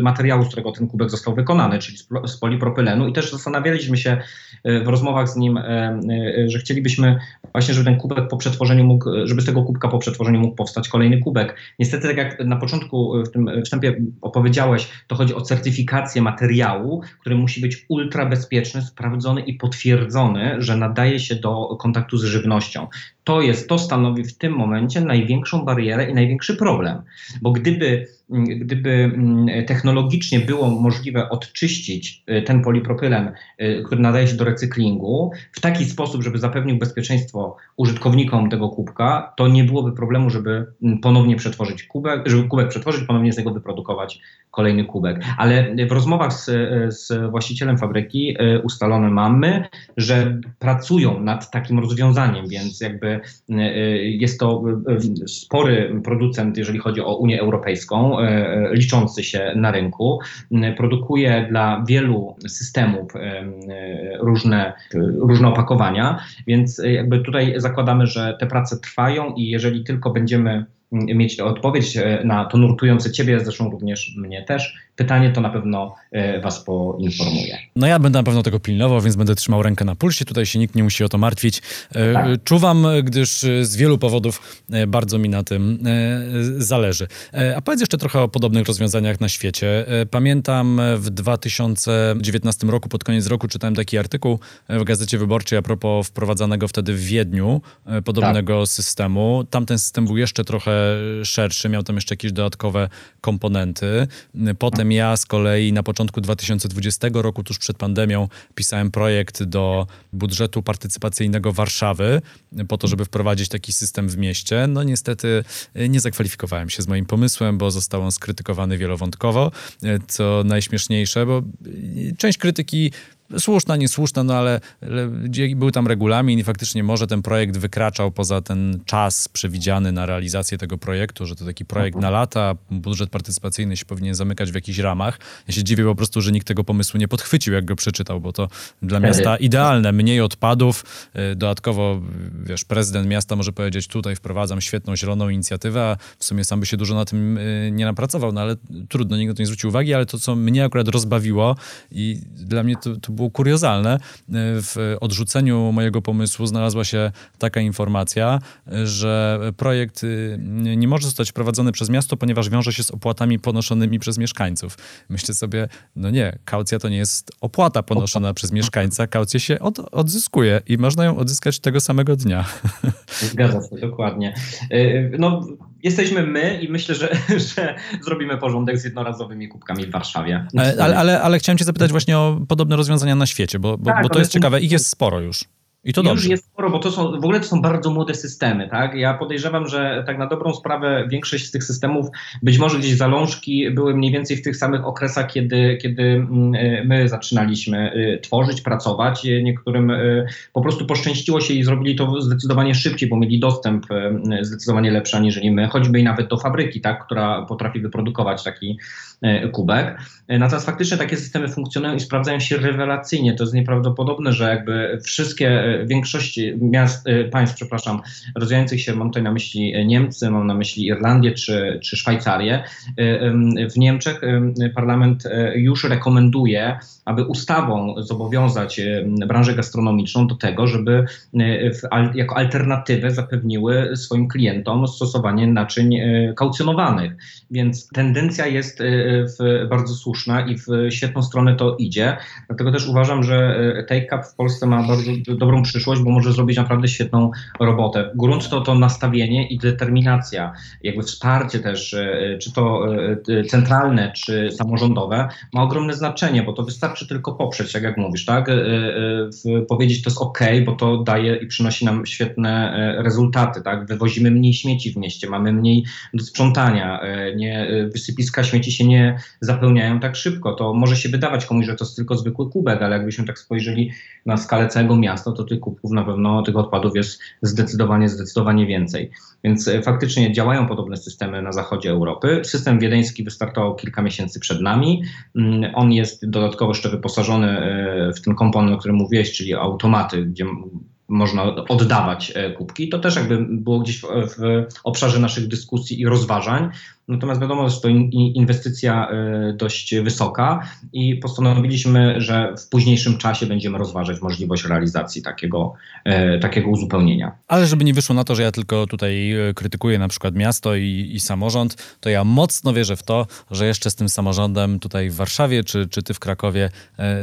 materiału, z którego ten kubek został wykonany, czyli z polipropylenu i też zastanawialiśmy się w rozmowach z nim, e, e, że chcielibyśmy właśnie, żeby ten kubek po przetworzeniu mógł, żeby z tego kubka po przetworzeniu mógł powstać kolejny kubek. Niestety, tak jak na początku w tym wstępie opowiedziałeś, to chodzi o certyfikację materiału, który musi być ultra bezpieczny, sprawdzony i potwierdzony, że nadaje się do kontaktu z żywnością. To jest, to stanowi w tym momencie największą barierę i największy problem, bo gdyby gdyby mm, technologicznie było możliwe odczyścić y, ten polipropylen, y, który nadaje się do recyklingu, w taki sposób, żeby zapewnił bezpieczeństwo użytkownikom tego kubka, to nie byłoby problemu, żeby mm, ponownie przetworzyć kubek, żeby kubek przetworzyć, ponownie z niego wyprodukować kolejny kubek. Ale w rozmowach z, z właścicielem fabryki y, ustalone mamy, że pracują nad takim rozwiązaniem, więc jakby jest to spory producent, jeżeli chodzi o Unię Europejską, liczący się na rynku. Produkuje dla wielu systemów różne, różne opakowania, więc jakby tutaj zakładamy, że te prace trwają i jeżeli tylko będziemy mieć odpowiedź e, na to nurtujące Ciebie, zresztą również mnie też, pytanie, to na pewno e, Was poinformuje. No ja będę na pewno tego pilnował, więc będę trzymał rękę na pulsie. Tutaj się nikt nie musi o to martwić. E, tak. Czuwam, gdyż z wielu powodów bardzo mi na tym zależy. A powiedz jeszcze trochę o podobnych rozwiązaniach na świecie. Pamiętam w 2019 roku, pod koniec roku, czytałem taki artykuł w Gazecie Wyborczej a propos wprowadzanego wtedy w Wiedniu podobnego tak. systemu. Tamten system był jeszcze trochę szerszy, miał tam jeszcze jakieś dodatkowe komponenty. Potem ja z kolei na początku 2020 roku, tuż przed pandemią, pisałem projekt do budżetu partycypacyjnego Warszawy po to, żeby wprowadzić taki system w mieście. No niestety nie zakwalifikowałem się z moim pomysłem, bo został on skrytykowany wielowątkowo, co najśmieszniejsze, bo część krytyki słuszna, niesłuszna, no ale, był tam regulamin i faktycznie może ten projekt wykraczał poza ten czas przewidziany na realizację tego projektu, że to taki projekt na lata, budżet partycypacyjny się powinien zamykać w jakichś ramach. Ja się dziwię po prostu, że nikt tego pomysłu nie podchwycił, jak go przeczytał, bo to dla miasta idealne, mniej odpadów, y, dodatkowo, wiesz, prezydent miasta może powiedzieć, tutaj wprowadzam świetną zieloną inicjatywę, a w sumie sam by się dużo na tym nie napracował, no ale trudno, nikt na to nie zwrócił uwagi, ale to, co mnie akurat rozbawiło i dla mnie to, to było było kuriozalne. W odrzuceniu mojego pomysłu znalazła się taka informacja, że projekt nie może zostać prowadzony przez miasto, ponieważ wiąże się z opłatami ponoszonymi przez mieszkańców. Myślę sobie, no nie, kaucja to nie jest opłata ponoszona przez mieszkańca, kaucję się od, odzyskuje i można ją odzyskać tego samego dnia. <laughs> Zgadza się, dokładnie. No, jesteśmy my i myślę, że, <laughs> że zrobimy porządek z jednorazowymi kubkami w Warszawie. Ale, ale, ale, ale chciałem cię zapytać właśnie o podobne rozwiązania na świecie, bo, bo, tak, bo to jest ciekawe. Ich jest sporo już. I to dobrze. Już jest sporo, bo to są, w ogóle to są bardzo młode systemy, tak? Ja podejrzewam, że tak na dobrą sprawę większość z tych systemów, być może gdzieś zalążki były mniej więcej w tych samych okresach, kiedy, kiedy mm, e, my zaczynaliśmy e, tworzyć, pracować. Niektórym e, po prostu poszczęściło się i zrobili to zdecydowanie szybciej, bo mieli dostęp zdecydowanie lepszy aniżeli my, choćby i nawet do fabryki, tak? Która potrafi wyprodukować taki kubek. Natomiast faktycznie takie systemy funkcjonują i sprawdzają się rewelacyjnie. To jest nieprawdopodobne, że jakby wszystkie większości miast, y, państw, przepraszam, rozwijających się, mam tutaj na myśli Niemcy, mam na myśli Irlandię czy, czy Szwajcarię. Y, w Niemczech parlament y, już rekomenduje, aby ustawą zobowiązać branżę gastronomiczną do tego, żeby jako alternatywę zapewniły swoim klientom stosowanie naczyń kaucjonowanych. Więc tendencja jest bardzo słuszna i w świetną stronę to idzie. Dlatego też uważam, że Take Up w Polsce ma bardzo dobrą przyszłość, bo może zrobić naprawdę świetną robotę. Grunt to to nastawienie i determinacja, jakby wsparcie też, e, czy to e, centralne, czy samorządowe, ma ogromne znaczenie, bo to wystarczy tylko poprzeć, tak jak mówisz, tak? E, powiedzieć to jest ok, bo to daje i przynosi nam świetne rezultaty, tak? Wywozimy mniej śmieci w mieście, mamy mniej do sprzątania, nie, wysypiska śmieci się nie zapełniają tak szybko. To może się wydawać komuś, że to jest tylko zwykły kubek, ale jakbyśmy tak spojrzeli na skalę całego miasta, to tych kubków na pewno tych odpadów jest zdecydowanie, zdecydowanie więcej. Więc e, faktycznie działają podobne systemy na zachodzie Europy. System wiedeński wystartował kilka miesięcy przed nami. Mm, on jest dodatkowo jeszcze wyposażony e, w ten komponent, o którym mówiłeś, czyli automaty, gdzie można oddawać e, kubki. To też jakby było gdzieś w, w obszarze naszych dyskusji i rozważań. Natomiast wiadomo, że to inwestycja y, dość wysoka i postanowiliśmy, że w późniejszym czasie będziemy rozważać możliwość realizacji takiego, y, takiego uzupełnienia. Ale żeby nie wyszło na to, że ja tylko tutaj y, krytykuję na przykład miasto i, i samorząd, to ja mocno wierzę w to, że jeszcze z tym samorządem tutaj w Warszawie czy, czy ty w Krakowie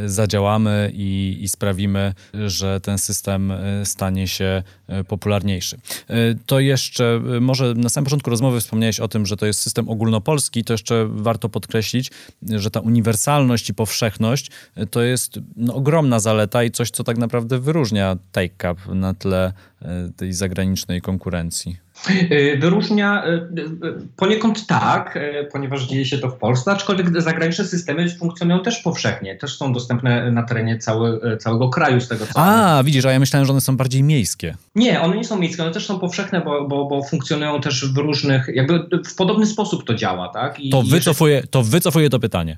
zadziałamy i, i sprawimy, że ten system stanie się popularniejszy. To jeszcze może na samym początku rozmowy wspomniałeś o tym, że to jest system ogólnopolski, to jeszcze warto podkreślić, że ta uniwersalność i powszechność to jest no, ogromna zaleta i coś, co tak naprawdę wyróżnia Take Up na tle e, tej zagranicznej konkurencji. Y, wyróżnia y, y, poniekąd tak, ponieważ dzieje się to w Polsce, aczkolwiek zagraniczne systemy funkcjonują też powszechnie, też są dostępne na terenie cały, całego kraju z tego co. A, one... widzisz, a ja myślałem, że one są bardziej miejskie. Nie, one nie są miejskie, one też są powszechne, bo, bo, bo funkcjonują też w różnych, jakby w podobny sposób to działa, tak? I, to, wycofuję, <laughs> to wycofuję to pytanie.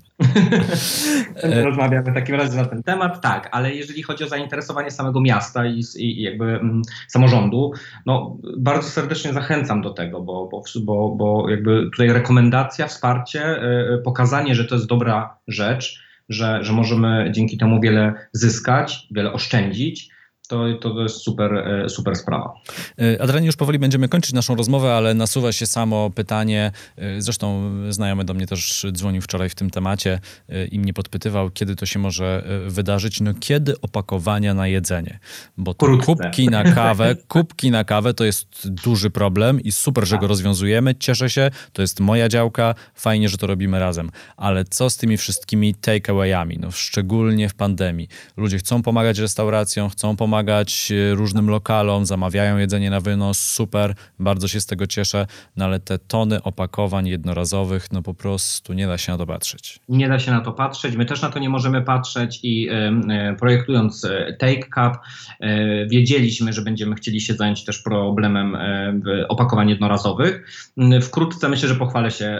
Rozmawiamy w takim razie na ten temat, tak, ale jeżeli chodzi o zainteresowanie samego miasta i, i jakby mm, samorządu, no bardzo serdecznie zachęcam do tego, bo, bo, bo, bo jakby tutaj rekomendacja, wsparcie, e, e, pokazanie, że to jest dobra rzecz, że, że możemy dzięki temu wiele zyskać, wiele oszczędzić to, to jest super, e, super sprawa. E, Adrianie, już powoli będziemy kończyć naszą rozmowę, ale nasuwa się samo pytanie, e, zresztą znajomy do mnie też dzwonił wczoraj w tym temacie i mnie podpytywał, kiedy to się może wydarzyć. No kiedy opakowania na jedzenie? Bo kubki na kawę, kubki na kawę to jest duży problem i super, że go tak. rozwiązujemy. Cieszę się, to jest moja działka, fajnie, że to robimy razem. Ale co z tymi wszystkimi takeawayami? No szczególnie w pandemii. Ludzie chcą pomagać restauracjom, chcą pomagać pomagać e, różnym lokalom, zamawiają jedzenie na wynos, super, bardzo się z tego cieszę, no ale te tony opakowań jednorazowych, no po prostu nie da się na to patrzeć. Nie da się na to patrzeć, my też na to nie możemy patrzeć i y, projektując Take Cup y, wiedzieliśmy, że będziemy chcieli się zająć też problemem y, opakowań jednorazowych. Wkrótce myślę, że pochwalę się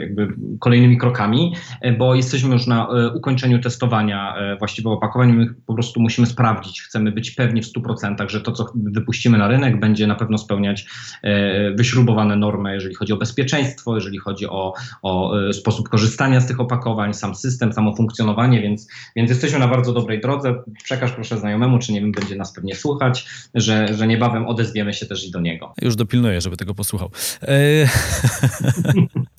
jakby kolejnymi krokami, bo jesteśmy już na ukończeniu testowania właściwego opakowań, my po prostu musimy sprawdzić sprawdzić, chcemy być pewni w 100%, że to, co wypuścimy na rynek, będzie na pewno spełniać e, wyśrubowane normy, jeżeli chodzi o bezpieczeństwo, jeżeli chodzi o, o e, sposób korzystania z tych opakowań, sam system, samo funkcjonowanie, więc, więc jesteśmy na bardzo dobrej drodze. Przekaż proszę znajomemu, czy nie wiem, będzie nas pewnie słuchać, że, że niebawem odezwiemy się też i do niego. Już dopilnuję, żeby tego posłuchał. E...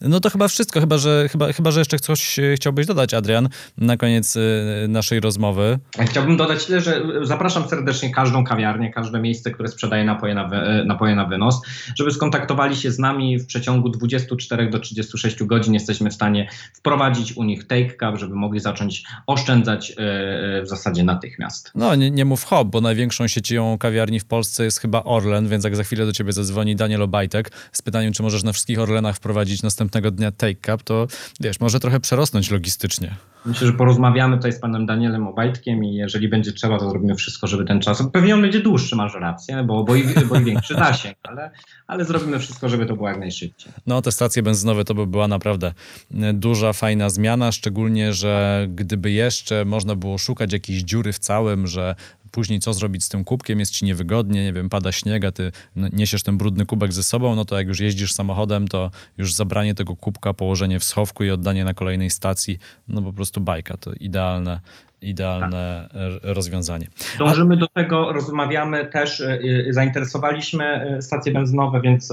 <laughs> no to chyba wszystko, chyba że, chyba, chyba, że jeszcze coś chciałbyś dodać, Adrian, na koniec naszej rozmowy. Chciałbym dodać tyle, że zapraszam serdecznie każdą kawiarnię, każde miejsce, które sprzedaje napoje na, wy, napoje na wynos, żeby skontaktowali się z nami w przeciągu 24 do 36 godzin. Jesteśmy w stanie wprowadzić u nich take cup, żeby mogli zacząć oszczędzać e, e, w zasadzie natychmiast. No, nie, nie mów hop, bo największą siecią kawiarni w Polsce jest chyba Orlen, więc jak za chwilę do ciebie zadzwoni Daniel Obajtek z pytaniem, czy możesz na wszystkich Orlenach wprowadzić następnego dnia take cup, to wiesz, może trochę przerosnąć logistycznie. Myślę, że porozmawiamy tutaj z panem Danielem Obajtkiem i jeżeli będzie trzeba, to zrobimy wszystko, żeby ten czas. Pewnie on będzie dłuższy, masz rację, bo, bo, i, bo i większy zasięg, ale, ale zrobimy wszystko, żeby to było jak najszybciej. No, te stacje benzynowe to by była naprawdę duża, fajna zmiana, szczególnie, że gdyby jeszcze można było szukać jakiejś dziury w całym, że później co zrobić z tym kubkiem, jest ci niewygodnie, nie wiem, pada śnieg, a ty niesiesz ten brudny kubek ze sobą, no to jak już jeździsz samochodem, to już zabranie tego kubka, położenie w schowku i oddanie na kolejnej stacji, no po prostu bajka, to idealne idealne tak. rozwiązanie. Dążymy do tego, rozmawiamy też, y, y, zainteresowaliśmy y, stacje benzynowe, więc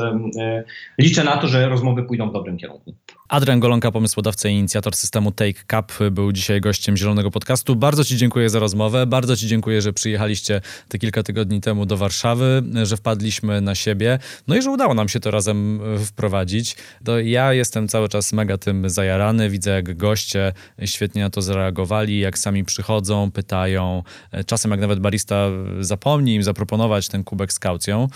liczę na to, że rozmowy pójdą w dobrym kierunku. Adrian Golonka, pomysłodawca i inicjator systemu Take Cup, był dzisiaj gościem Zielonego Podcastu. Bardzo Ci dziękuję za rozmowę. Bardzo Ci dziękuję, że przyjechaliście te kilka tygodni temu do Warszawy, że wpadliśmy na siebie, no i że udało nam się to razem wprowadzić. To ja jestem cały czas mega tym zajarany. Widzę, jak goście świetnie na to zareagowali, jak sami przychodzą, pytają. Czasem, jak nawet barista zapomni im zaproponować ten kubek z kaucją,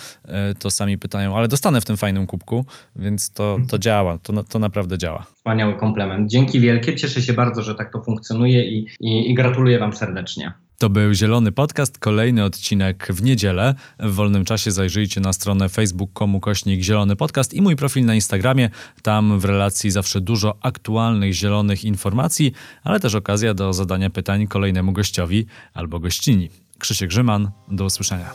to sami pytają, ale dostanę w tym fajnym kubku, więc to, to działa. To, to naprawdę działa. Wspaniały komplement. Dzięki wielkie. Cieszę się bardzo, że tak to funkcjonuje i, i, i gratuluję Wam serdecznie. To był Zielony Podcast, kolejny odcinek w niedzielę. W wolnym czasie zajrzyjcie na stronę facebook.com kośnik Zielony Podcast i mój profil na Instagramie. Tam w relacji zawsze dużo aktualnych zielonych informacji, ale też okazja do zadania pytań kolejnemu gościowi albo gościni. Krzysiek Grzyman, do usłyszenia.